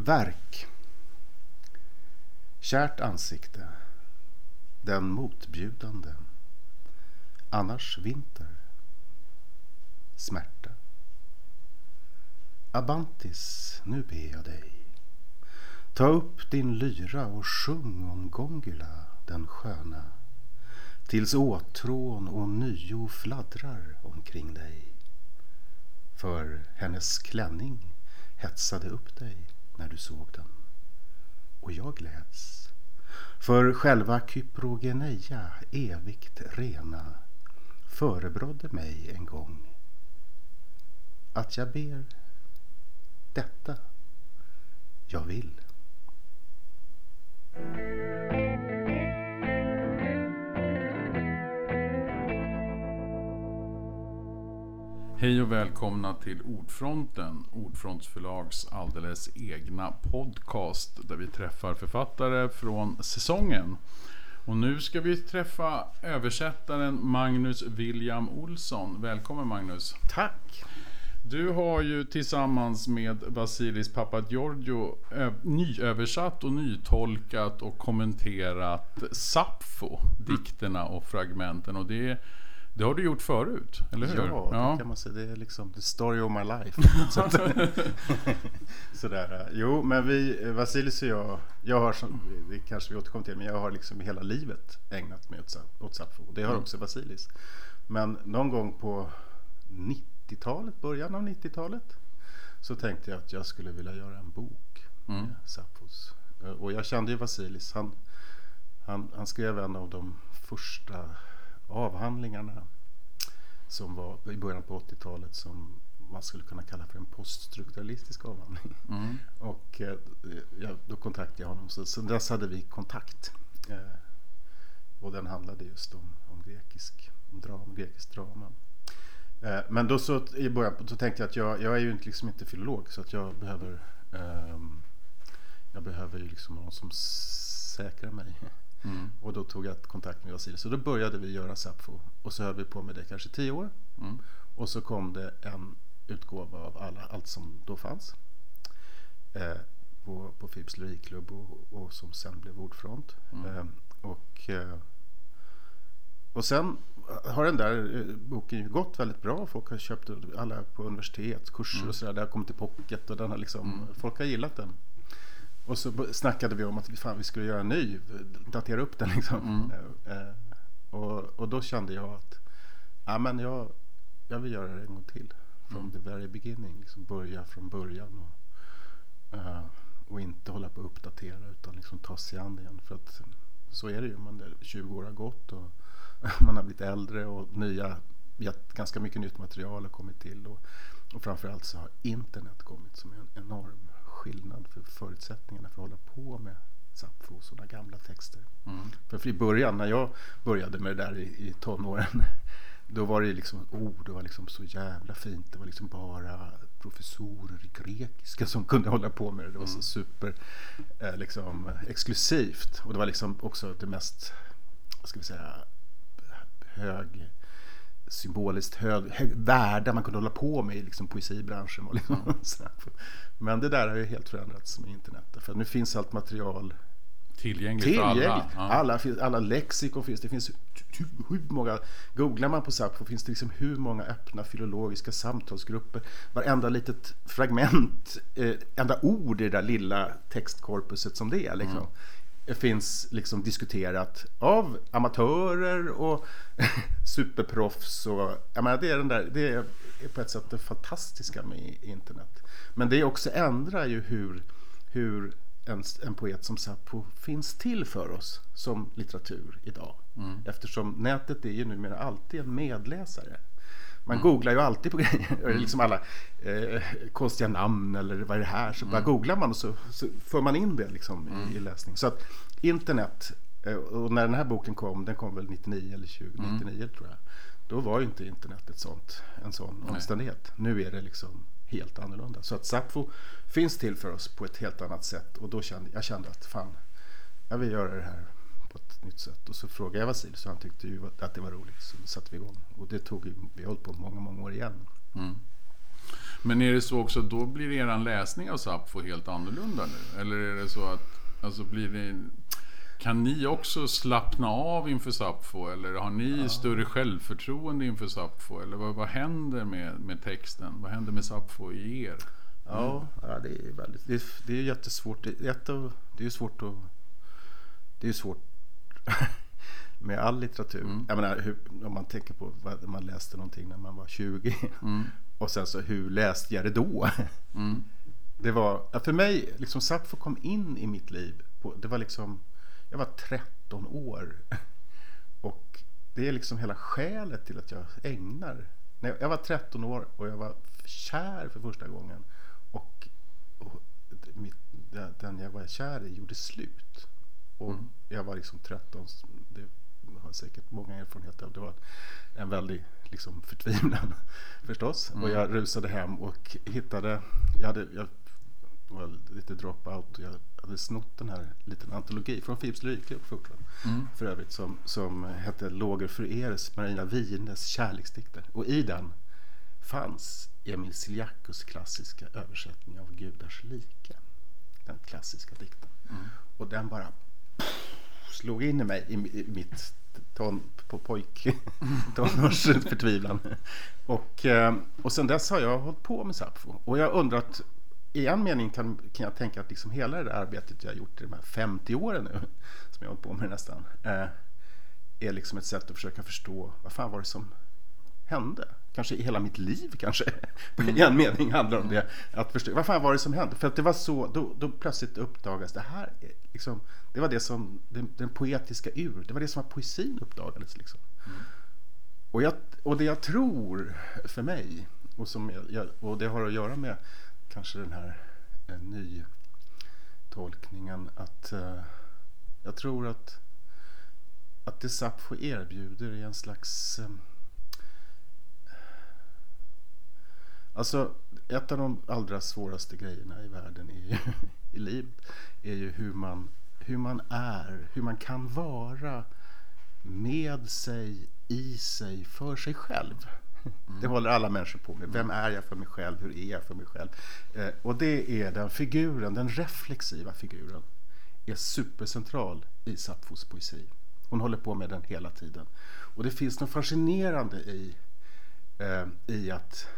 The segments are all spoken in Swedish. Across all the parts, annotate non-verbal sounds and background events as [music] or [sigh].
Verk. Kärt ansikte. Den motbjudande. Annars vinter. Smärta. Abantis, nu ber jag dig. Ta upp din lyra och sjung om Gongula den sköna tills åtrån och nyo fladdrar omkring dig. För hennes klänning hetsade upp dig när du såg den och jag gläds. För själva Kyprogeneia, evigt rena, förebrådde mig en gång att jag ber detta jag vill. Hej och välkomna till Ordfronten, Ordfrontsförlags alldeles egna podcast där vi träffar författare från säsongen. Och nu ska vi träffa översättaren Magnus William Olsson. Välkommen Magnus! Tack! Du har ju tillsammans med Vasilis Papagiorgio nyöversatt och nytolkat och kommenterat Sappho, dikterna och fragmenten. Och det, det har du gjort förut, eller hur? Ja, ja. det kan man säga. Det är liksom the story of my life. [laughs] [laughs] Sådär. Jo, men vi, Vasilis och jag, jag har, som, det kanske vi återkommer till, men jag har liksom hela livet ägnat mig åt, Sappho. Det har mm. också Vasilis. Men någon gång på 90 90-talet, början av 90-talet så tänkte jag att jag skulle vilja göra en bok mm. med Sappos. Och jag kände ju Vasilis. Han, han, han skrev en av de första avhandlingarna som var i början på 80-talet som man skulle kunna kalla för en poststrukturalistisk avhandling. Mm. Och eh, ja, då kontaktade jag honom. Så sen dess hade vi kontakt. Eh, och den handlade just om, om grekisk, om dram, grekisk drama. Eh, men då så i början så tänkte jag att jag, jag är ju liksom inte filolog så att jag behöver um, jag behöver ju liksom någon som säkrar mig. Mm. Och då tog jag kontakt med Vasilis. Så då började vi göra Sappho. Och så höll vi på med det kanske tio år. Mm. Och så kom det en utgåva av alla, allt som då fanns. Eh, på, på Fibs lyrikklubb och, och, som sen blev Ordfront. Mm. Eh, och, eh, och sen har den där eh, boken ju gått väldigt bra. Folk har köpt alla på universitet, kurser mm. och sådär. Det har kommit till pocket och den har liksom, mm. folk har gillat den. Och så snackade vi om att fan, vi skulle göra en ny, datera upp den liksom. Mm. Eh, eh, och, och då kände jag att ja, men jag, jag vill göra det en gång till. From mm. the very beginning. Liksom börja från början. Och, uh, och inte hålla på att uppdatera utan liksom ta sig an det igen. För att så är det ju. Man, 20 år har gått och [laughs] man har blivit äldre och nya, ganska mycket nytt material har kommit till. Och, och framförallt så har internet kommit som en enorm skillnad för förutsättningarna för att hålla på med Sappho och sådana gamla texter. Mm. För, för i början när jag började med det där i, i tonåren [laughs] då var det liksom, oh, det var liksom så jävla fint. Det var liksom bara professorer i grekiska som kunde hålla på med det. Det var så mm. super eh, liksom, exklusivt. Och det var liksom också det mest, vad ska vi säga, hög symboliskt hög, hög värde man kunde hålla på med i liksom poesibranschen. Och liksom, mm. Men det där har ju helt förändrats med internet. För nu finns allt material tillgängligt, tillgängligt. för alla. Ja. Alla, alla lexikon finns. Det finns hur många, googlar man på Sappho finns det liksom hur många öppna filologiska samtalsgrupper. Varenda litet fragment, eh, enda ord i det där lilla textkorpuset som det är. Liksom. Mm finns liksom diskuterat av amatörer och [laughs] superproffs. Och, jag menar, det, är den där, det är på ett sätt det fantastiska med internet. Men det också ändrar ju hur, hur en, en poet som Sappho finns till för oss som litteratur idag. Mm. Eftersom nätet är ju numera alltid en medläsare. Man mm. googlar ju alltid på [laughs] grejer, mm. liksom alla eh, konstiga namn eller vad är det här? Så mm. bara googlar man och så, så för man in det liksom mm. i, läsning. Så att internet, eh, och när den här boken kom, den kom väl 99 eller 20, 99 mm. tror jag. Då var ju inte internet ett sånt, en sån Nej. omständighet. Nu är det liksom helt annorlunda. Så att Sappho finns till för oss på ett helt annat sätt. Och då kände jag kände att fan, jag vill göra det här nytt sätt. Och så frågade jag Vasilius och han tyckte ju att det var roligt. Så satte vi igång. Och det tog vi höll på många, många år igen. Mm. Men är det så också, då blir er läsning av Sappho helt annorlunda nu? Eller är det så att, alltså blir det, kan ni också slappna av inför Sappho? Eller har ni ja. större självförtroende inför Sappho? Eller vad, vad händer med, med texten? Vad händer med Sappho i er? Ja, ja det är väldigt, det är, det är jättesvårt. Det är, det är svårt att, det är svårt [laughs] med all litteratur. Mm. Jag menar, hur, om man tänker på vad man läste någonting när man var 20 mm. [laughs] och sen så hur läste jag det då? [laughs] Mm. Det var, för mig, liksom Sappho kom in i mitt liv. På, det var liksom, jag var 13 år. Och det är liksom hela skälet till att jag ägnar. Jag var 13 år och jag var kär för första gången. Och, och mitt, den jag var kär i gjorde slut. Och mm. jag var liksom 13. Det har säkert många erfarenheter av. Det var en väldig liksom, förtvivlan [laughs] förstås. Mm. Och jag rusade hem och hittade, jag, hade, jag var lite dropout. Jag hade snott den här liten antologi från Philips Lyriklubb mm. för övrigt som, som hette Låger för eres Marina Wienes kärleksdikter. Och i den fanns Emil Siliakos klassiska översättning av Gudars like. Den klassiska dikten. Mm. Och den bara slog in i mig i, i mitt ton, på pojk, [laughs] tonårsförtvivlan. och, eh, och sen dess har jag hållit på med Sapfo. Och jag undrar att i en mening kan, kan jag tänka att liksom hela det där arbetet jag har gjort i de här 50 åren nu, som jag har hållit på med nästan, eh, är liksom ett sätt att försöka förstå vad fan var det som hände? Kanske i hela mitt liv kanske, [laughs] mm. i en mening handlar om det. Att förstå, vad fan var det som hände? För att det var så, då, då plötsligt uppdagas det här, liksom, det var det som, den, den, poetiska ur, det var det som var poesin uppdagades liksom. Mm. Och, jag, och det jag tror för mig, och, som jag, och det har att göra med kanske den här eh, nytolkningen att eh, jag tror att att det Sappho erbjuder är en slags eh, Alltså, ett av de allra svåraste grejerna i världen är, i [laughs] livet är ju hur man, hur man är, hur man kan vara med sig, i sig, för sig själv. Mm. Det håller alla människor på med. Vem är jag för mig själv? Hur är jag för mig själv? Eh, och det är den figuren, den reflexiva figuren, är supercentral i Sapfos poesi. Hon håller på med den hela tiden. Och det finns något fascinerande i, eh, i att,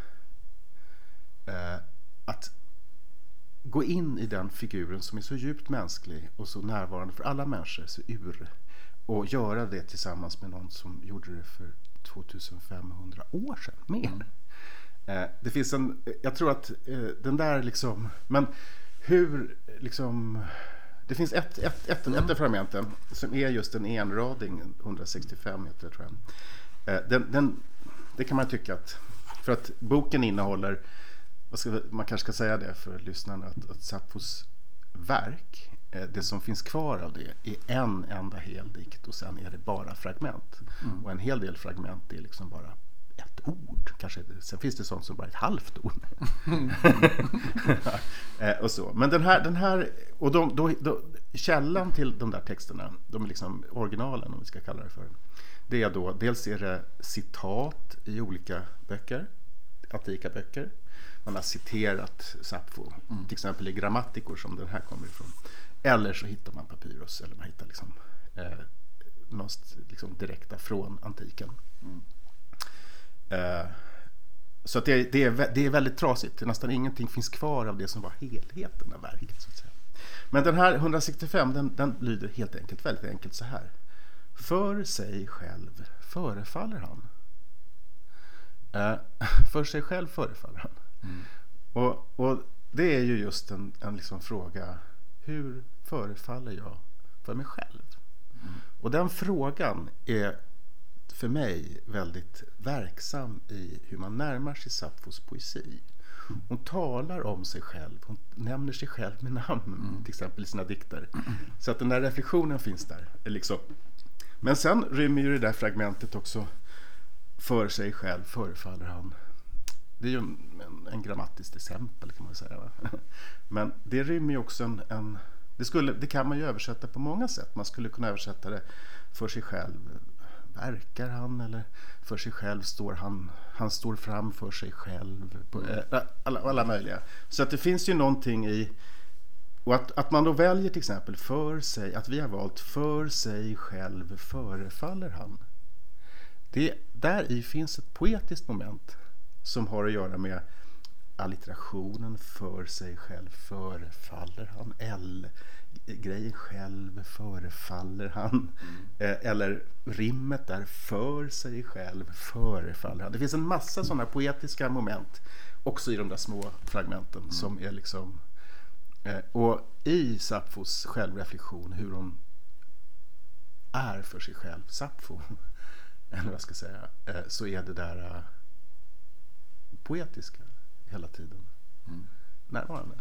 eh, att gå in i den figuren som är så djupt mänsklig och så närvarande för alla människor, så ur och göra det tillsammans med någon som gjorde det för 2500 år sedan, mer. Mm. Eh, det finns en, jag tror att eh, den där liksom, men hur liksom, det finns ett, ett, ett, mm. ett fragmenten som är just en enrading, 165 heter det tror jag. Eh, den, den, det kan man tycka att, för att boken innehåller, ska, man kanske ska säga det för lyssnarna, att, att Sappos verk Eh, det som finns kvar av det är en enda hel dikt och sen är det bara fragment. Mm. Och en hel del fragment är liksom bara ett ord. Kanske, sen finns det sånt som bara är ett halvt ord. Mm. [laughs] och så. Men den här, den här och de, då, då, källan till de där texterna, de är liksom originalen om vi ska kalla det för. Det är då, dels är det citat i olika böcker, antika böcker. Man har citerat Sappho, mm. till exempel i grammatikor som den här kommer ifrån. Eller så hittar man papyrus eller man hittar liksom, eh, något liksom direkta från antiken. Mm. Eh, så att det, det, är, det är väldigt trasigt. Nästan ingenting finns kvar av det som var helheten av verket. Så att säga. Men den här 165 den, den lyder helt enkelt väldigt enkelt så här. För sig själv förefaller han. Eh, för sig själv förefaller han. Mm. Och, och, det är ju just en, en liksom fråga hur förefaller jag för mig själv? Mm. Och den frågan är för mig väldigt verksam i hur man närmar sig Sappos poesi. Hon talar om sig själv, hon nämner sig själv med namn mm. till exempel i sina dikter. Så att den där reflektionen finns där. Liksom. Men sen rymmer ju det där fragmentet också för sig själv förefaller han. Det är ju en, en, grammatiskt exempel kan man säga. Va? [laughs] Men det rymmer ju också en, en det, skulle, det kan man ju översätta på många sätt. Man skulle kunna översätta det för sig själv verkar han eller för sig själv står han, han står fram för sig själv. På, eh, alla, alla möjliga. Så att det finns ju någonting i och att, att man då väljer till exempel för sig, att vi har valt för sig själv förefaller han. Det, där i finns ett poetiskt moment som har att göra med allitterationen för sig själv förefaller han. L grejen själv förefaller han. Mm. Eh, eller rimmet där för sig själv förefaller han. Det finns en massa sådana poetiska moment också i de där små fragmenten mm. som är liksom eh, och i Sapfos självreflektion hur hon är för sig själv, Sapfo, [laughs] eller vad jag ska säga, eh, så är det där poetiska hela tiden mm. närvarande.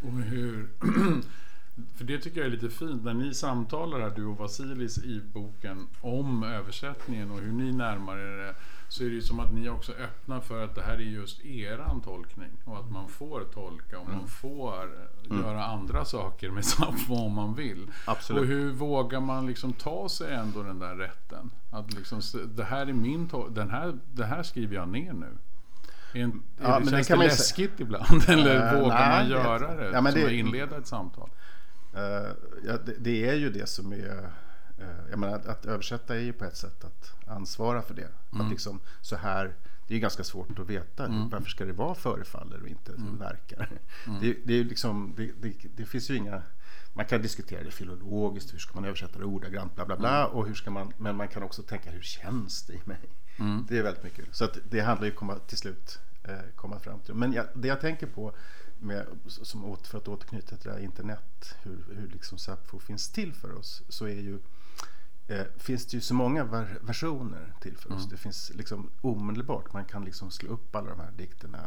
Och hur... [clears throat] För det tycker jag är lite fint när ni samtalar här, du och Vasilis i boken om översättningen och hur ni närmar er det. Så är det ju som att ni också öppnar för att det här är just eran tolkning. Och att man får tolka och mm. man får mm. göra andra saker med [laughs] Sappho om man vill. Absolut. Och hur vågar man liksom ta sig ändå den där rätten? Att liksom, det här är min här, det här skriver jag ner nu. En, ja, det, känns det, [laughs] det läskigt säga. ibland? Eller uh, vågar nej, man göra det? Ja, men som det, att inleda ett samtal? Uh, ja, det, det, är ju det som är... Uh, jag menar, att, att, översätta är ju på ett sätt att ansvara för det. Mm. Att liksom så här... Det är ganska svårt att veta. Mm. Varför ska det vara förefaller och inte mm. verkar? Mm. Det, det, är liksom, det, det, finns ju inga... Man kan diskutera det filologiskt. Hur ska man översätta det ordagrant? Bla, bla, bla. Mm. Och hur ska man, men man kan också tänka hur känns det i mig? Mm. Det är väldigt mycket. Så att det handlar ju om att till slut eh, komma fram till. Men jag, det jag tänker på, med, som, för att återknyta till det här internet, hur, hur liksom Sappho finns till för oss, så är ju eh, finns det ju så många ver versioner till för oss. Mm. Det finns liksom omedelbart, man kan liksom slå upp alla de här dikterna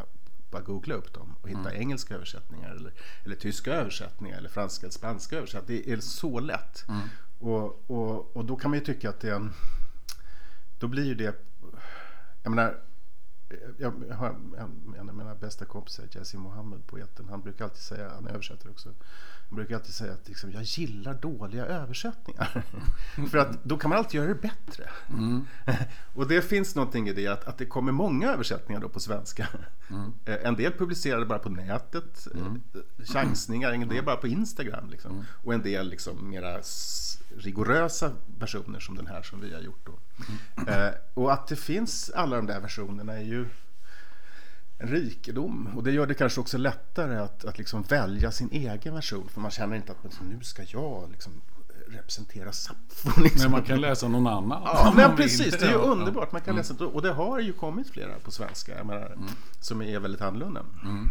bara googla upp dem och hitta mm. engelska översättningar eller, eller tyska översättningar eller franska eller spanska översättningar. Det är så lätt. Mm. Och, och, och då kan man ju tycka att det är en... Då blir ju det jag menar, jag har en, en av mina bästa kompisar, Jesse Mohammed, poeten. Han brukar alltid säga, han översätter också. Han brukar alltid säga att liksom, jag gillar dåliga översättningar. [laughs] För att då kan man alltid göra det bättre. Mm. [laughs] och det finns någonting i det att, att det kommer många översättningar då på svenska. Mm. [laughs] Eh, en del publicerade bara på nätet, mm. Eh, chansningar, en del bara på Instagram. Liksom. Mm. Och en del liksom mera rigorösa versioner som den här som vi har gjort. Då. Mm. Eh, och att det finns alla de där versionerna är ju en rikedom. Och det gör det kanske också lättare att, att liksom välja sin egen version. För man känner inte att liksom, nu ska jag liksom representera Sappho. Liksom. Men man kan läsa någon annan. Ja, men precis. Det är ju underbart. Man kan mm. läsa, och det har ju kommit flera på svenska menar, mm. som är väldigt annorlunda. Mm.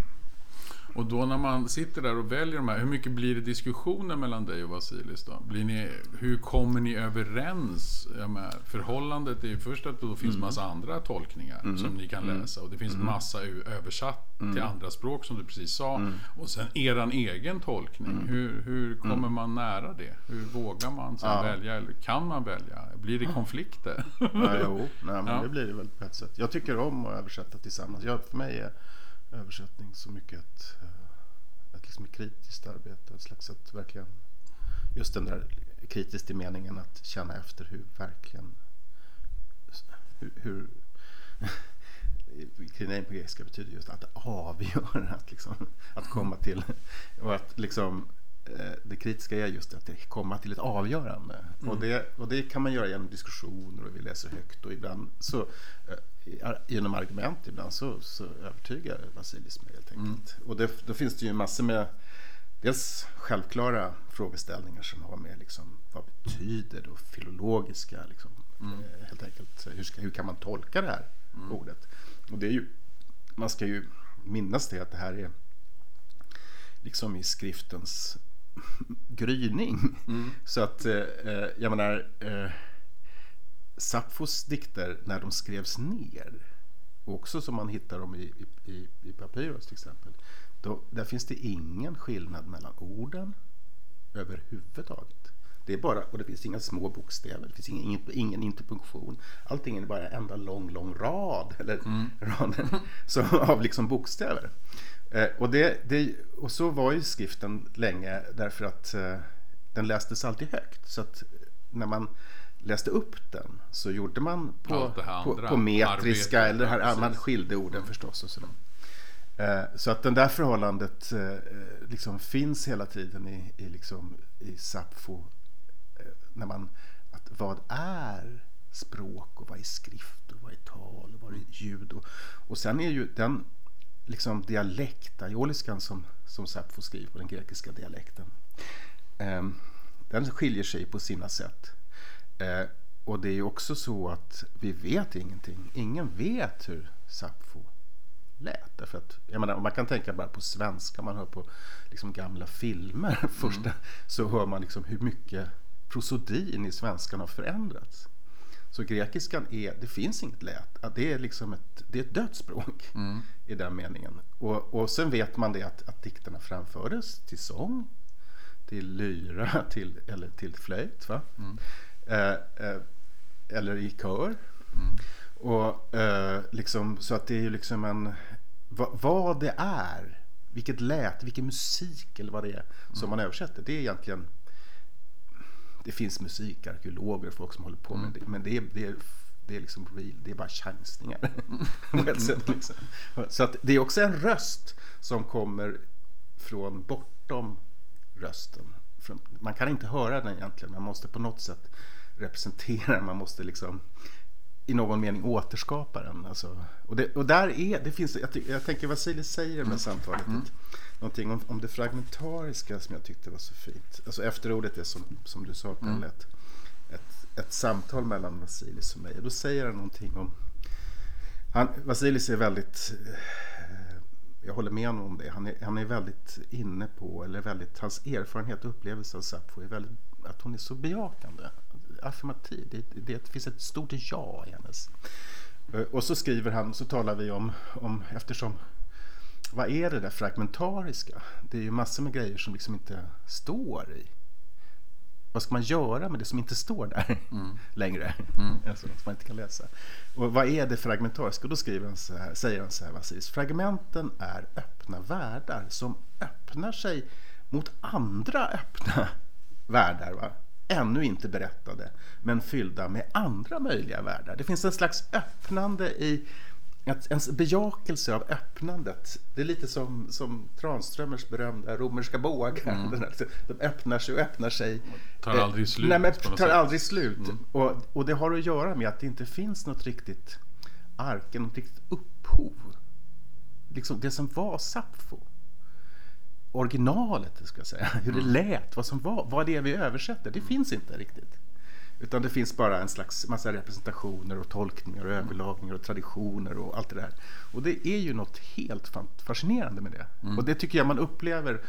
Och då när man sitter där och väljer de här, hur mycket blir det diskussioner mellan dig och Vasilis då? Blir ni, hur kommer ni överens? Med, förhållandet är ju först att det finns mm. massa andra tolkningar mm. som ni kan mm. läsa och det finns mm. massa översatt mm. till andra språk som du precis sa. Mm. Och sen eran egen tolkning. Hur, hur kommer man nära det? Hur vågar man sen ja. välja? Eller kan man välja? Blir det konflikter? ja, jo, nej, men ja. det blir det väl på ett sätt. Jag tycker om att översätta tillsammans. Jag, för mig är översättning så mycket ett, eh, ett, liksom ett kritiskt arbete. Ett slags att verkligen, just den där kritiskt i meningen att känna efter hur verkligen, hur, hur [laughs] Krinein på grekiska betyder just att avgöra, att, liksom, att komma till och att liksom det kritiska är just att komma till ett avgörande. Mm. Och, det, och det kan man göra genom diskussioner och vi läser högt och ibland så eh, genom argument ibland så, så övertygar Vasilis mig helt enkelt. Mm. Och det, då finns det ju massor med dels självklara frågeställningar som har med liksom, vad betyder det och filologiska liksom, mm. Eh, helt enkelt. Hur, ska, hur kan man tolka det här mm. ordet? Och det är ju, man ska ju minnas det att det här är liksom i skriftens gryning. Mm. [laughs] Så att, eh, eh jag menar, eh, Sappos dikter när de skrevs ner, också som man hittar dem i, i, i Papyrus till exempel, då, där finns det ingen skillnad mellan orden överhuvudtaget. Det är bara, och det finns inga små bokstäver, det finns ingen, ingen interpunktion. Allting är bara en enda lång, lång rad, eller mm. [laughs] rader, så, av liksom bokstäver. Eh, och, det, det, och så var ju skriften länge därför att eh, den lästes alltid högt. Så att när man läste upp den så gjorde man på, på, på metriska arbetet, eller här, ja, man skilde orden förstås. Och sådär. Eh, Så att det där förhållandet eh, liksom finns hela tiden i, i, liksom, i Sappho. När man, att vad är språk och vad är skrift och vad är tal och vad är ljud. Och, och sen är ju den liksom dialekt, aioliskan som, som Sappho skriver på, den grekiska dialekten. Eh, den skiljer sig på sina sätt. Eh, och det är ju också så att vi vet ingenting. Ingen vet hur Sappho lät. Därför att, jag menar, man kan tänka bara på svenska, man hör på liksom gamla filmer [laughs] första, så hör man liksom hur mycket prosodin i svenskan har förändrats. Så grekiskan är, det finns inget lät. Det är liksom ett, det är ett dött språk i den meningen. Och, och sen vet man det att, att dikterna framfördes till sång, till lyra, [laughs] till, eller till flöjt. Va? Eh, eh, eller i kör. Och, eh, liksom, så att det är ju liksom en... Va, vad det är, vilket lät, vilken musik eller vad det är som man översätter. Det är egentligen... Det finns musikarkeologer och folk som håller på med det. Men det är, det är, det är liksom real, det är bara chansningar. [laughs] sätt, liksom. Så att det är också en röst som kommer från bortom rösten. Man kan inte höra den egentligen. Man måste på något sätt representera. Man måste liksom i någon mening återskapa den. Alltså, och, det, och där är, det finns, jag, jag tänker Vasilis säger i det här samtalet att, någonting om, om det fragmentariska som jag tyckte var så fint. Alltså efterordet är som, som du sa Pelle, ett, ett, ett samtal mellan Vasilis och mig. Och då säger han någonting om han, Vasilis är väldigt eh, jag håller med honom om det. Han är, han är väldigt inne på, eller väldigt, hans erfarenhet och upplevelse av Sappho är väldigt, att hon är så bejakande. Affirmativ. Det, det, finns ett stort ja i hennes. Eh, Och så skriver han, så talar vi om, om eftersom vad är det där fragmentariska? Det är ju massor med grejer som liksom inte står i. Vad ska man göra med det som inte står där [laughs] längre? [laughs] Alltså, som man inte kan läsa. Och vad är det fragmentariska? Och då skriver han så här, säger han så här, Vasilis. Fragmenten är öppna världar som öppnar sig mot andra öppna [laughs] världar. Va? Ännu inte berättade, men fyllda med andra möjliga världar. Det finns en slags öppnande i ens bejakelse av öppnandet. Det är lite som, som Tranströmers berömda romerska bågar. [laughs] Den här, De öppnar sig och öppnar sig. Tar aldrig slut Nej, men tar aldrig slut. Och, och det har att göra med att det inte finns något riktigt arke, något riktigt upphov. Liksom det som var Sappho. Originalet, ska säga. Hur det lät, vad som var, vad det är vi översätter. Det finns inte riktigt. Utan det finns bara en slags massa representationer och tolkningar och överlagningar och traditioner och allt det där. Och det är ju något helt fascinerande med det. Och det tycker jag man upplever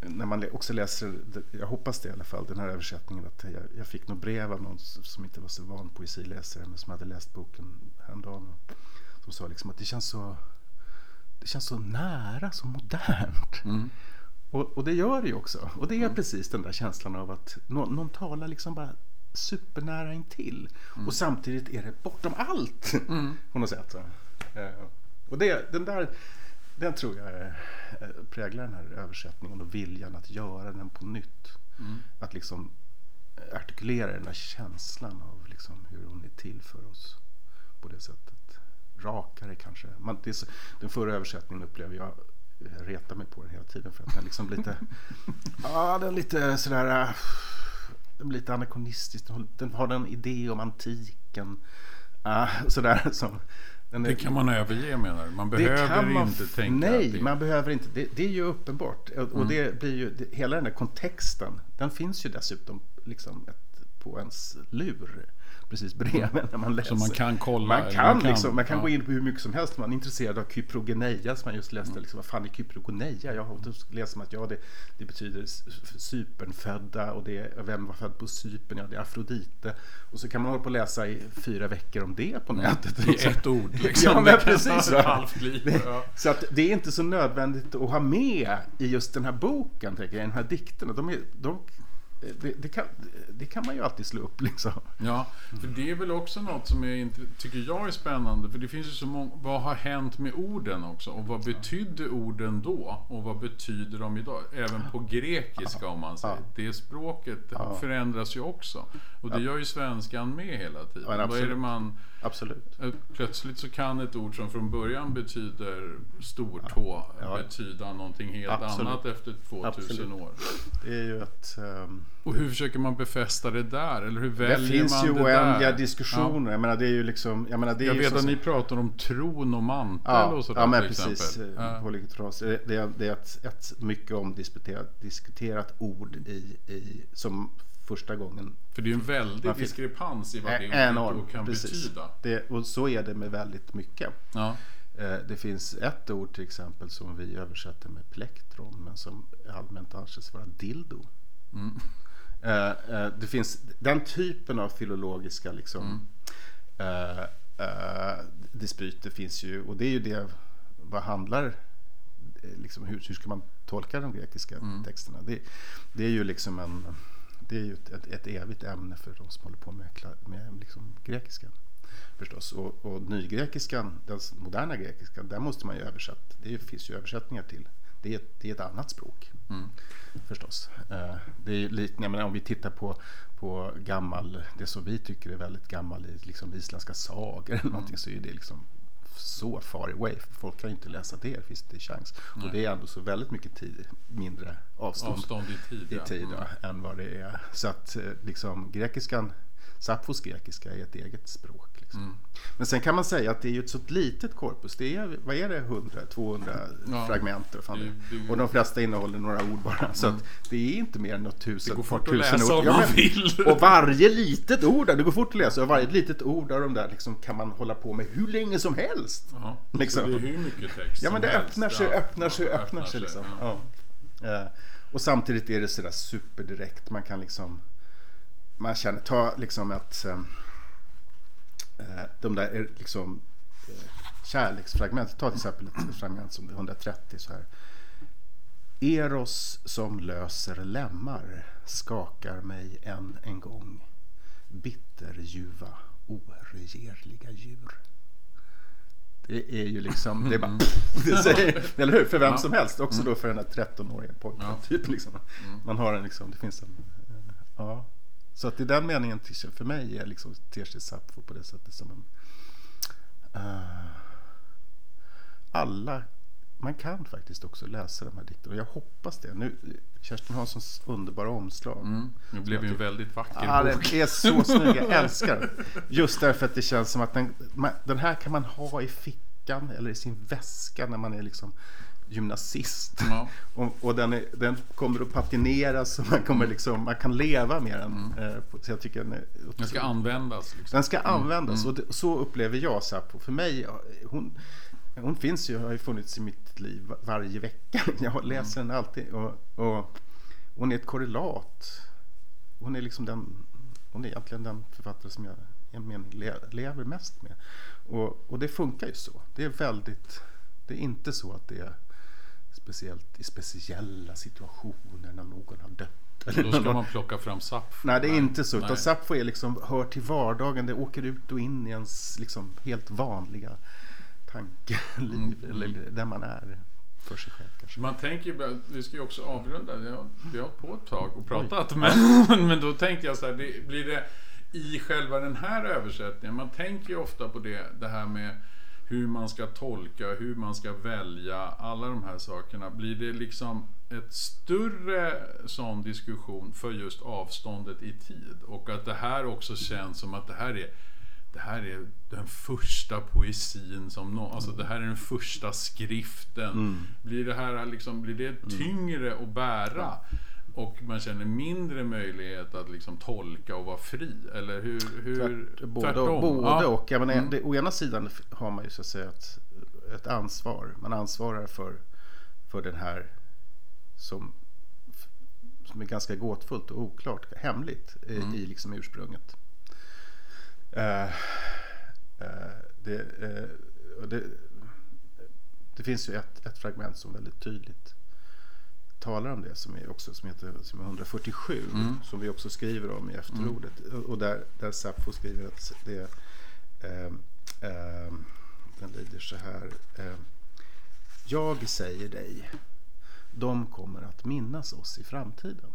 när man också läser, jag hoppas det i alla fall, den här översättningen. Att jag, jag fick något brev av någon som inte var så van poesiläsare men som hade läst boken häromdagen. Som sa liksom att det känns så, det känns så nära, så modernt. Och, och det gör det ju också. Och det är precis den där känslan av att någon, någon talar liksom bara supernära intill. Och samtidigt är det bortom allt. [laughs] På något sätt. Eh, Och det, den där, den tror jag eh, präglar den här översättningen och viljan att göra den på nytt. Att liksom artikulera den där känslan av liksom hur hon är till för oss på det sättet. Rakare kanske. Man, det så, den förra översättningen upplever jag jag retar mig på den hela tiden för att den liksom lite [laughs] Ja, den lite sådär äh, Den blir lite anakronistisk Den har, en idé om antiken äh, Sådär som är- Det kan man överge menar du? Man behöver man inte tänka Nej, det- man behöver inte. Det, det är ju uppenbart. Och, och det blir ju, det, hela den där kontexten, den finns ju dessutom liksom ett, på ens lur. Precis bredvid när man läser. man kan kolla, Man kan, man kan- liksom, man kan ja. gå in på hur mycket som helst. Man är intresserad av kyprogeneia som man just läste. Liksom, vad fan är kyprogeneia? Jag har läser man att ja, det, det betyder Cypernfödda och det är, vem var född på Cypern? Ja, det är Afrodite. Och så kan man hålla på och läsa i fyra veckor om det på nätet. I ett ord liksom. Ja, Det men precis. Ja. Så att det är inte så nödvändigt att ha med i just den här boken, tänker jag, i den här dikterna. De är, de, det, det, kan, det kan man ju alltid slå upp liksom. Ja, för det är väl också något som är, tycker jag är spännande. För det finns ju så många, vad har hänt med orden också? Och vad betydde orden då? Och vad betyder de idag? Även på grekiska om man säger. Det språket förändras ju också. Och det gör ju svenskan med hela tiden. Ja, vad är det man... Absolut. Plötsligt så kan ett ord som från början betyder stortå Ja. betyda någonting helt Absolut. annat efter 2000 Absolut. år. Det är ju ett... ehm, Och hur försöker man befästa det där? Eller hur väljer det finns man ju det oändliga där? diskussioner. Jag menar det är ju liksom... Jag menar det är Jag ju vet så- att ni pratar om tron och mantel Ja, och sådär ja men precis. eh, Ja. Polytros. Det, det är, det är ett, ett mycket omdiskuterat diskuterat ord i, i, som första gången För det är ju en väldig Man fick- diskrepans i vad det ordet då enorm. kan Precis. betyda. Det, och så är det med väldigt mycket. Ja. Eh, Det finns ett ord till exempel som vi översätter med plektron men som allmänt anses vara dildo. Mm. Eh, eh, Det finns den typen av filologiska liksom, Mm. eh, eh, dispyter finns ju och det är ju det vad handlar eh, liksom, hur, hur ska man tolka de grekiska Mm. texterna? Det, det är ju liksom en det är ju ett, ett, evigt ämne för de som håller på med, med liksom grekiska förstås. Och, och nygrekiskan, den moderna grekiskan, där måste man ju översätta. Det finns ju översättningar till. Det är, ett- det är ett annat språk Mm. förstås. Eh, Det är lite, jag menar, om vi tittar på, på gammal, det som vi tycker är väldigt gammal i liksom isländska sagor eller någonting så är det liksom så far away. Folk kan ju inte läsa det, finns det chans. Och det är ändå så väldigt mycket tid, mindre avstånd, Avstånd i tid. i ja. tid Mm. ja, än vad det är. Så att eh, liksom grekiskan, Sappos grekiska är ett eget språk. Liksom. Mm. Men sen kan man säga att det är ju ett så litet korpus. Det är, vad är det, 100-200 Ja. fragment? vad fan Det- det Och de flesta innehåller några ord bara. Så att det är inte mer än något tusen, Det går fort att tusen läsa ord. om man vill. [laughs] Och varje litet ord, där, det går fort att läsa, och varje litet ord av de där liksom, kan man hålla på med hur länge som helst. Ja. Liksom. Så det är hur mycket text Ja men det öppnar sig, öppnar sig, öppnar sig liksom. ja. Ja. Eh, Och samtidigt är det sådär superdirekt. Man kan liksom Man känner, ta liksom eh, eh, De där är liksom eh, Kärleksfragment. Ta till exempel ett fragment som 130 så här. Eros som löser lemmar skakar mig än en gång. Bitterljuva, oregerliga djur. Det är ju liksom, det är bara, [laughs] det säger, eller hur? För vem som helst. Också då för den här 13-åriga pojken. Typ liksom. Man har en liksom, det finns en, eh, ja. Så att i den meningen, för mig är liksom, Sappho på det sättet som en, eh, alla, man kan faktiskt också läsa de här dikterna. Och jag hoppas det. Nu, Kerstin Hanssons underbara omslag. Mm. Det blev ju en väldigt vacker den bok. är så snygg. Jag [laughs] älskar den. Just därför att det känns som att den, man, den här kan man ha i fickan eller i sin väska när man är liksom gymnasist. Ja. [laughs] Och, och den, är, den kommer att patineras och man, kommer liksom, man kan leva med den. Eh, på- så jag tycker den är Den ska användas. Liksom. den ska användas och det, så upplever jag Sappo. För mig, hon, hon finns ju, har ju funnits i mitt liv va- varje vecka. [laughs] Jag läser den alltid. Och, och hon är ett korrelat. Hon är liksom den, hon är egentligen den författare som jag i en mening le, lever mest med. Och, och det funkar ju så. Det är väldigt, det är inte så att det är speciellt i speciella situationer när någon har dött. Då ska man plocka fram Sappho. Nej, det är inte så. Utan. Sappho är liksom, hör till vardagen. Det åker ut och in i ens liksom, helt vanliga tankeliv. Mm. Eller där man är för sig själv kanske. Man tänker ju, vi ska ju också avrunda, vi har, vi har på ett tag och pratat. Men, [laughs] men då tänkte jag så här, det, blir det i själva den här översättningen, man tänker ju ofta på det, det här med hur man ska tolka, hur man ska välja, alla de här sakerna. Blir det liksom ett större sån diskussion för just avståndet i tid? Och att det här också känns som att det här är det här är den första poesin som nå, alltså det här är den första skriften. Blir det här liksom, blir det tyngre att bära? Och man känner mindre möjlighet att liksom tolka och vara fri? Eller hur? hur Tvärt, både tvärtom? både Ja. och. Jag menar, Mm. det, å ena sidan har man ju så att säga ett, ett ansvar. Man ansvarar för, för den här som, som är ganska gåtfullt och oklart, hemligt i, Mm. i liksom ursprunget. Eh, eh, det, och det, det finns ju ett, ett fragment som väldigt tydligt talar om det som är också som heter som är 147 Mm. som vi också skriver om i efterordet och där, där Sappho skriver att det eh, eh, den lyder så här eh, Jag säger dig de kommer att minnas oss i framtiden.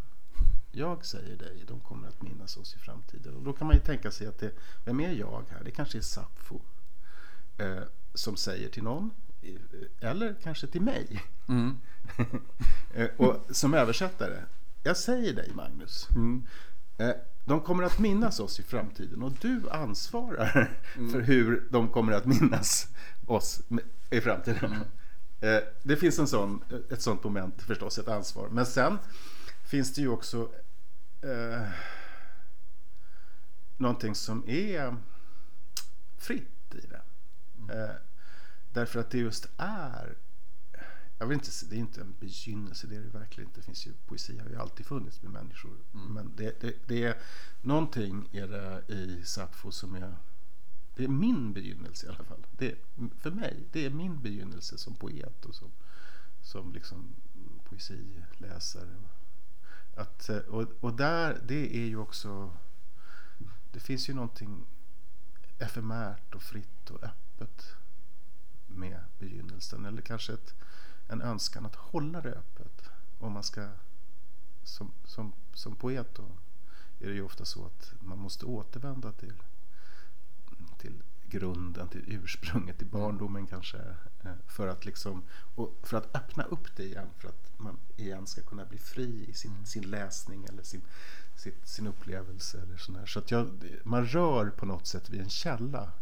Jag säger dig, de kommer att minnas oss i framtiden. Och då kan man ju tänka sig att det, vem är jag här? Det kanske är Sappho eh, som säger till någon, eller kanske till mig. Mm. [laughs] Eh, och som översättare, jag säger dig Magnus, Mm. eh, de kommer att minnas oss i framtiden och du ansvarar [laughs] för hur de kommer att minnas oss i framtiden. Eh, Det finns en sån, ett sånt moment förstås, ett ansvar. Men sen finns det ju också eh, någonting som är fritt i det. Eh, därför att det just är jag vill inte, det är inte en begynnelse, det är det verkligen inte. Det finns ju, poesi har ju alltid funnits med människor. Men det, det, det är någonting är det i Sappho som är, det är min begynnelse i alla fall. Det, är- för mig, det är min begynnelse som poet och som, som liksom poesiläsare. Att, och, och där, det är ju också, det finns ju någonting efemärt och fritt och öppet med begynnelsen. Eller kanske ett, en önskan att hålla det öppet. Om man ska, som, som, som poet då, är det ju ofta så att man måste återvända till, till grunden, till ursprunget, till barndomen kanske. eh, För att, liksom, och för att öppna upp det igen, för att man igen ska kunna bli fri i sin, sin läsning eller sin, sitt, sin upplevelse. Eller sån här. Så att jag, man rör på något sätt vid en källa,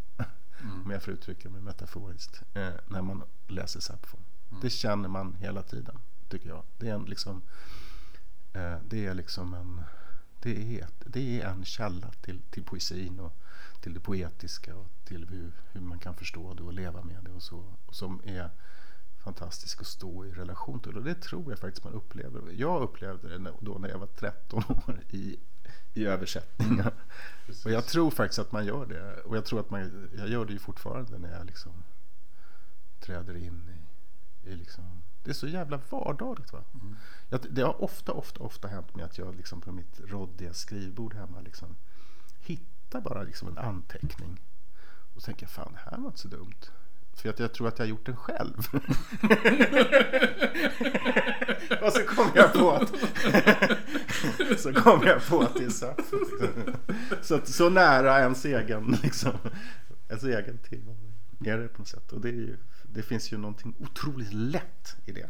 om jag får uttrycka mig metaforiskt, eh, när man läser Sappho. Det känner man hela tiden, tycker jag. Det är en, liksom, eh, det är liksom en, det är, det är en källa till, till poesin och till det poetiska och till hur, hur man kan förstå det och leva med det och så. Och som är fantastisk att stå i relation till. Och det tror jag faktiskt man upplever. Jag upplevde det då när jag var 13 [laughs] år i, i översättningar. Precis. Och jag tror faktiskt att man gör det. Och jag tror att man, jag gör det ju fortfarande när jag liksom träder in i, i liksom, det är så jävla vardagligt va. Mm. Jag, det har ofta, ofta, ofta hänt mig att jag liksom på mitt råddiga skrivbord hemma liksom hittar bara liksom en anteckning. Och tänker fan, det här var inte så dumt. För att jag tror att jag har gjort den själv. [laughs] och så kom jag på att [laughs] så kom jag på att det är Sappho. Liksom. Så, att, så nära ens egen, liksom, ens egen tillvaro är det på något sätt. Och det, ju, det finns ju någonting otroligt lätt i det.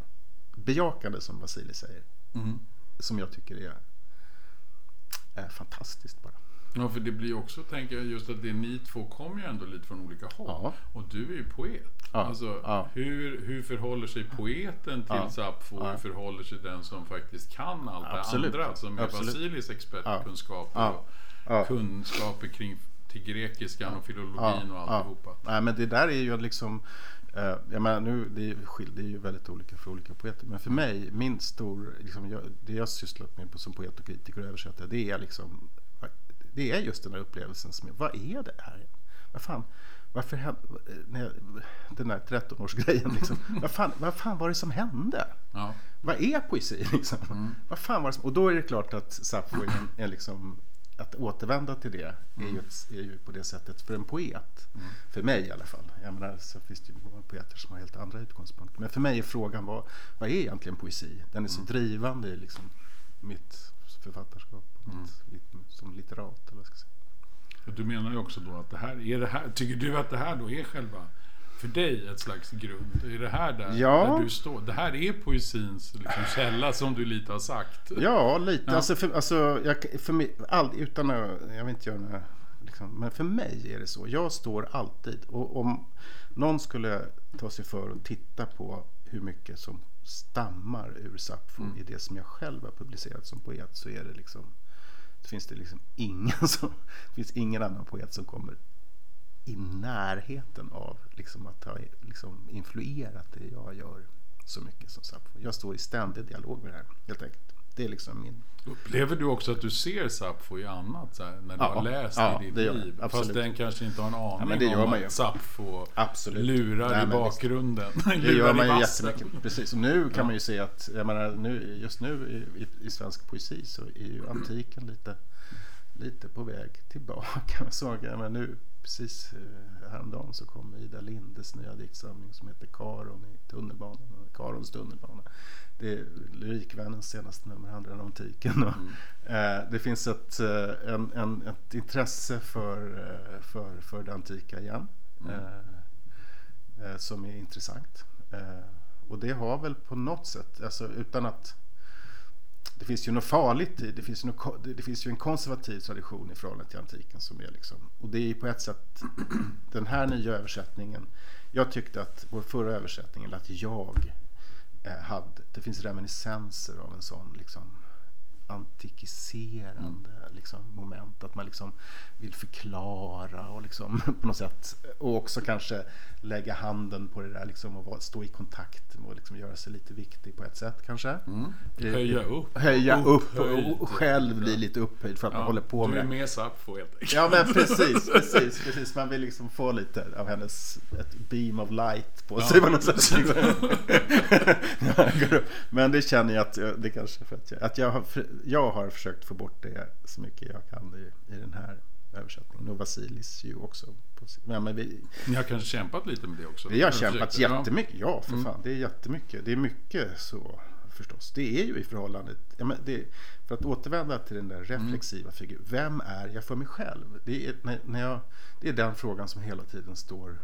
Bejakande som Vasili säger. Mm. Som jag tycker är, är fantastiskt bara. Ja, för det blir också, tänker jag, just att det ni två kommer ju ändå lite från olika håll. Ja. Och du är ju poet. Ja, Alltså, ja. Hur, hur förhåller sig poeten till Ja, Sappho? ja. Hur förhåller sig den som faktiskt kan allt Absolut, det andra? Som är absolut. Vasilis expertkunskaper och kunskaper kring till grekiskan och filologin och alltihopa. Nej, men det där är ju liksom eh, jag menar, nu, det, är det är ju väldigt olika för olika poeter. Men för mig, min stor, liksom, jag, det jag sysslat med som poet och kritiker och översättare, det är liksom det är just den här upplevelsen som är, vad är det här? Vad fan, varför hände, när jag, den här 13-årsgrejen liksom, [laughs] vad fan, vad fan var det som hände? Ja. Vad är poesi liksom? Vad fan var som, och då är det klart att Sappho är, är liksom att återvända till det är, ju ett, är ju på det sättet för en poet. För mig i alla fall. Jag menar, så finns det ju många poeter som har helt andra utgångspunkter. Men för mig är frågan vad, vad är egentligen poesi? Den är så drivande i liksom mitt författarskap. Mitt, lit- som litterat. Eller vad ska säga. Och du menar ju också då att det här, är det här, tycker du att det här då är själva, för dig, ett slags grund? Är det här där, Ja. där du står? Det här är poesins liksom, källa som du lite har sagt? Ja, lite. Ja. Alltså, för, alltså, jag, för mig, all, utan att, jag vill inte göra några, liksom, men för mig är det så. Jag står alltid, och om någon skulle ta sig för att titta på hur mycket som stammar ur Sappho i det som jag själv har publicerat som poet så är det liksom, det finns det liksom ingen [laughs] som, finns ingen annan poet som kommer i närheten av liksom att ha liksom influerat det jag gör så mycket som Sappho. Jag står i ständig dialog med det här helt enkelt. Det är liksom min... Upplever du också att du ser Sappho i annat så här, när du Ja, har läst ja, i ditt det jag. liv? Fast Absolut. den kanske inte har en aning gör om att Sappho Absolut. lurar Nej, i bakgrunden. [laughs] Det lurar gör man ju jättemycket. Precis. Och nu kan man ju se att, jag menar, nu, just nu i, i, i svensk poesi så är ju antiken lite, lite på väg tillbaka. [laughs] Så, jag menar, nu, precis eh, häromdagen så kom Ida Lindes nya diktsamling som heter Karon i tunnelbanan. Karons tunnelbana. Det är Lyrikvännens senaste nummer handlar om antiken. Och, [laughs] eh, det finns ett, eh, en, en, ett intresse för, för, för det antika igen. Eh, som är intressant. Och det har väl på något sätt, alltså utan att det finns ju något farligt i det. Finns ju något, det finns ju en konservativ tradition i förhållande till antiken som är liksom, och det är ju på ett sätt [clears throat] den här nya översättningen. Jag tyckte att vår förra översättning, eller att jag eh, hade, det finns reminiscenser av en sån liksom antikiserande liksom, moment. Att man liksom vill förklara och liksom [laughs] på något sätt och också kanske lägga handen på det där liksom och stå i kontakt med och liksom göra sig lite viktig på ett sätt kanske. Mm. Höja upp. Höja upp och, Upphöjd. och själv bli lite upphöjd för att man håller på du med är det. med Sappho helt enkelt. Ja men [laughs] precis, precis, precis. Man vill liksom få lite av hennes ett beam of light på sig på något sätt. [laughs] men det känner jag att det kanske är för att jag, att jag har, jag har försökt få bort det så mycket jag kan i, i den här översättningen. Och Vasilis ju också. Ja, men vi, Ni har kanske kämpat lite med det också? vi har kämpat försökte, ja. jättemycket. Ja, för fan. Det är jättemycket. Det är mycket så förstås. Det är ju i förhållandet. Ja, men det, för att återvända till den där reflexiva figuren. Vem är jag för mig själv? Det är, när, när jag, det är den frågan som hela tiden står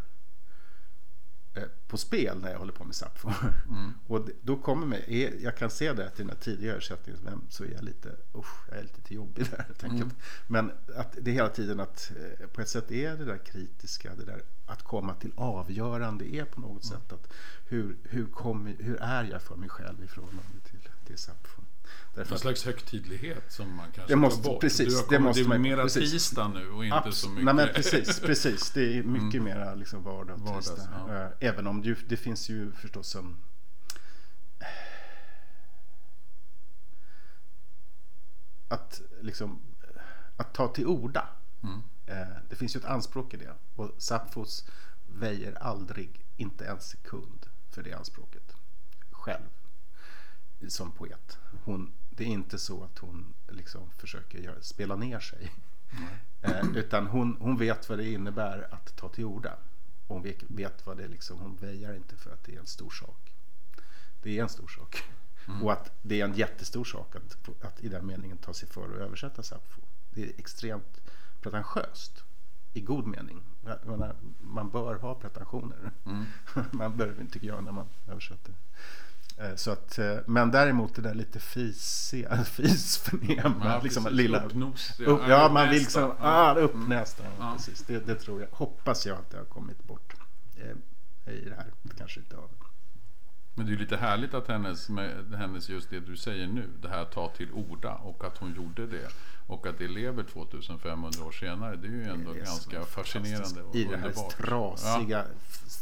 på spel när jag håller på med Sappho. [laughs] Och det, då kommer mig, jag kan se det att i den här tidiga översättningen så är jag lite, usch, jag är lite jobbig där. Jag. Men att det hela tiden att eh, på ett sätt är det där kritiska, det där att komma till avgörande är på något sätt att hur, hur, kommer, hur är jag för mig själv i förhållande till, till Sappho. Därför att, slags högtidlighet som man kanske Det måste- tar bort. precis, du har det måste det är mera precis. tisdag nu och inte Abs- så mycket... Nej men precis, [laughs] precis. Det är mycket mera liksom vardag och tisdag. ja. Eh, Även om det, det finns ju förstås en att liksom att ta till orda. Mm. Eh, Det finns ju ett anspråk i det. Och Sapphos väjer aldrig, inte en sekund för det anspråket. Själv. Som poet. Hon, det är inte så att hon liksom försöker göra, spela ner sig. Eh, utan hon, hon vet vad det innebär att ta till orda. Hon vet, vet vad det är liksom, hon väjar inte för att det är en stor sak. Det är en stor sak. Och att det är en jättestor sak att, att i den meningen ta sig för att översätta Sappho. Det är extremt pretentiöst. I god mening. Man bör ha pretensioner. [laughs] man bör, tycker jag, när man översätter. Eh, Så att, eh, men däremot det där lite fisiga, [laughs] fisförnäma, Ja, liksom precis. lilla... Uppnosiga, Upp, ja, man vill liksom... Ja. Ah, uppnästa. Ja. Ja. Precis, det, det tror jag. Hoppas jag att det har kommit bort eh, i det här. Det kanske inte har. Men det är ju lite härligt att hennes, hennes, just det du säger nu, det här ta till orda och att hon gjorde det. Och att det lever 2500 år senare, det är ju ändå är ganska fascinerande och I det här underbart. trasiga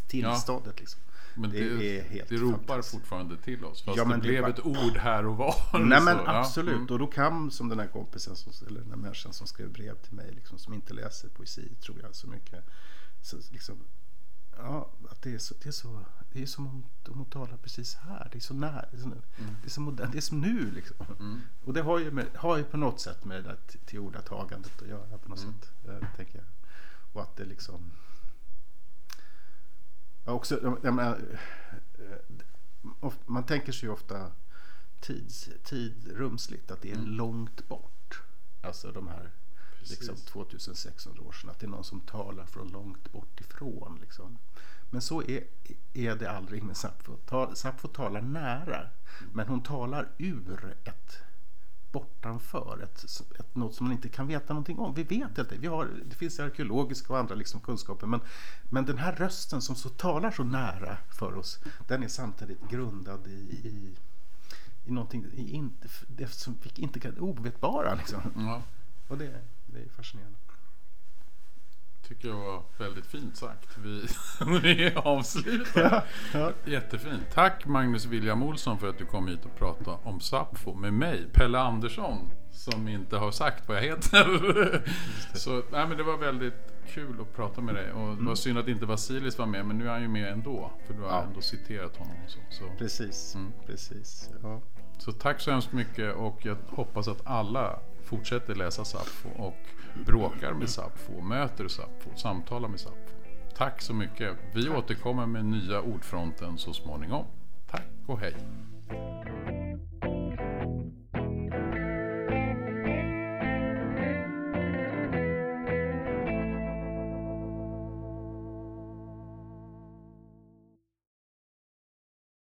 tillståndet. Liksom. Men det, Det är helt det ropar fantastiskt. fortfarande till oss. Fast Ja, men det det blev bara- ett ord här och var. Nej men Så, ja. absolut. Mm. Och då kan som den här kompisen, som, eller den här människan som skrev brev till mig, liksom, som inte läser poesi tror jag så mycket. Så, liksom, ja, att det är, så, det, är så, det är som om, om hon talar precis här. Det är så nära. Det är, så, det är, så modernt, det är som nu liksom. Och det har ju, med, har ju på något sätt med det där till- tillordatagandet att göra på något sätt. Eh, tänker jag. Och att det liksom... Också, jag- menar, eh, of- man tänker sig ju ofta tids, tid rumsligt, att det är långt bort. Alltså de här liksom, 2600 år sedan, att det är någon som talar från långt bort ifrån. Liksom. Men så är, är det aldrig med Sappho. Ta- Sappho talar nära, men hon talar ur ett bortanför, ett, ett, något som man inte kan veta någonting om. Vi vet inte, vi har, det finns arkeologiska och andra liksom kunskaper, men, men den här rösten som så talar så nära för oss, den är samtidigt grundad i, i, i någonting, i inte, det som vi inte kan, ovetbara liksom. Ja. Och det, det är fascinerande. Tycker jag var väldigt fint sagt. Vi, [laughs] vi avslutar. Ja, ja. Jättefint. Tack Magnus William Olsson för att du kom hit och pratade om Sappho med mig, Pelle Andersson, som inte har sagt vad jag heter. Så nej, men det var väldigt kul att prata med dig. Och det var synd att inte Vasilis var med, men nu är han ju med ändå. För du har Ja. ändå citerat honom och så. så. Precis, Mm. precis. Ja. Så tack så hemskt mycket och jag hoppas att alla fortsätter läsa Sappho och bråkar med Sapfo, möter Sapfo, samtalar med Sapfo. Tack så mycket. Vi Tack. återkommer med nya Ordfronten så småningom. Tack och hej.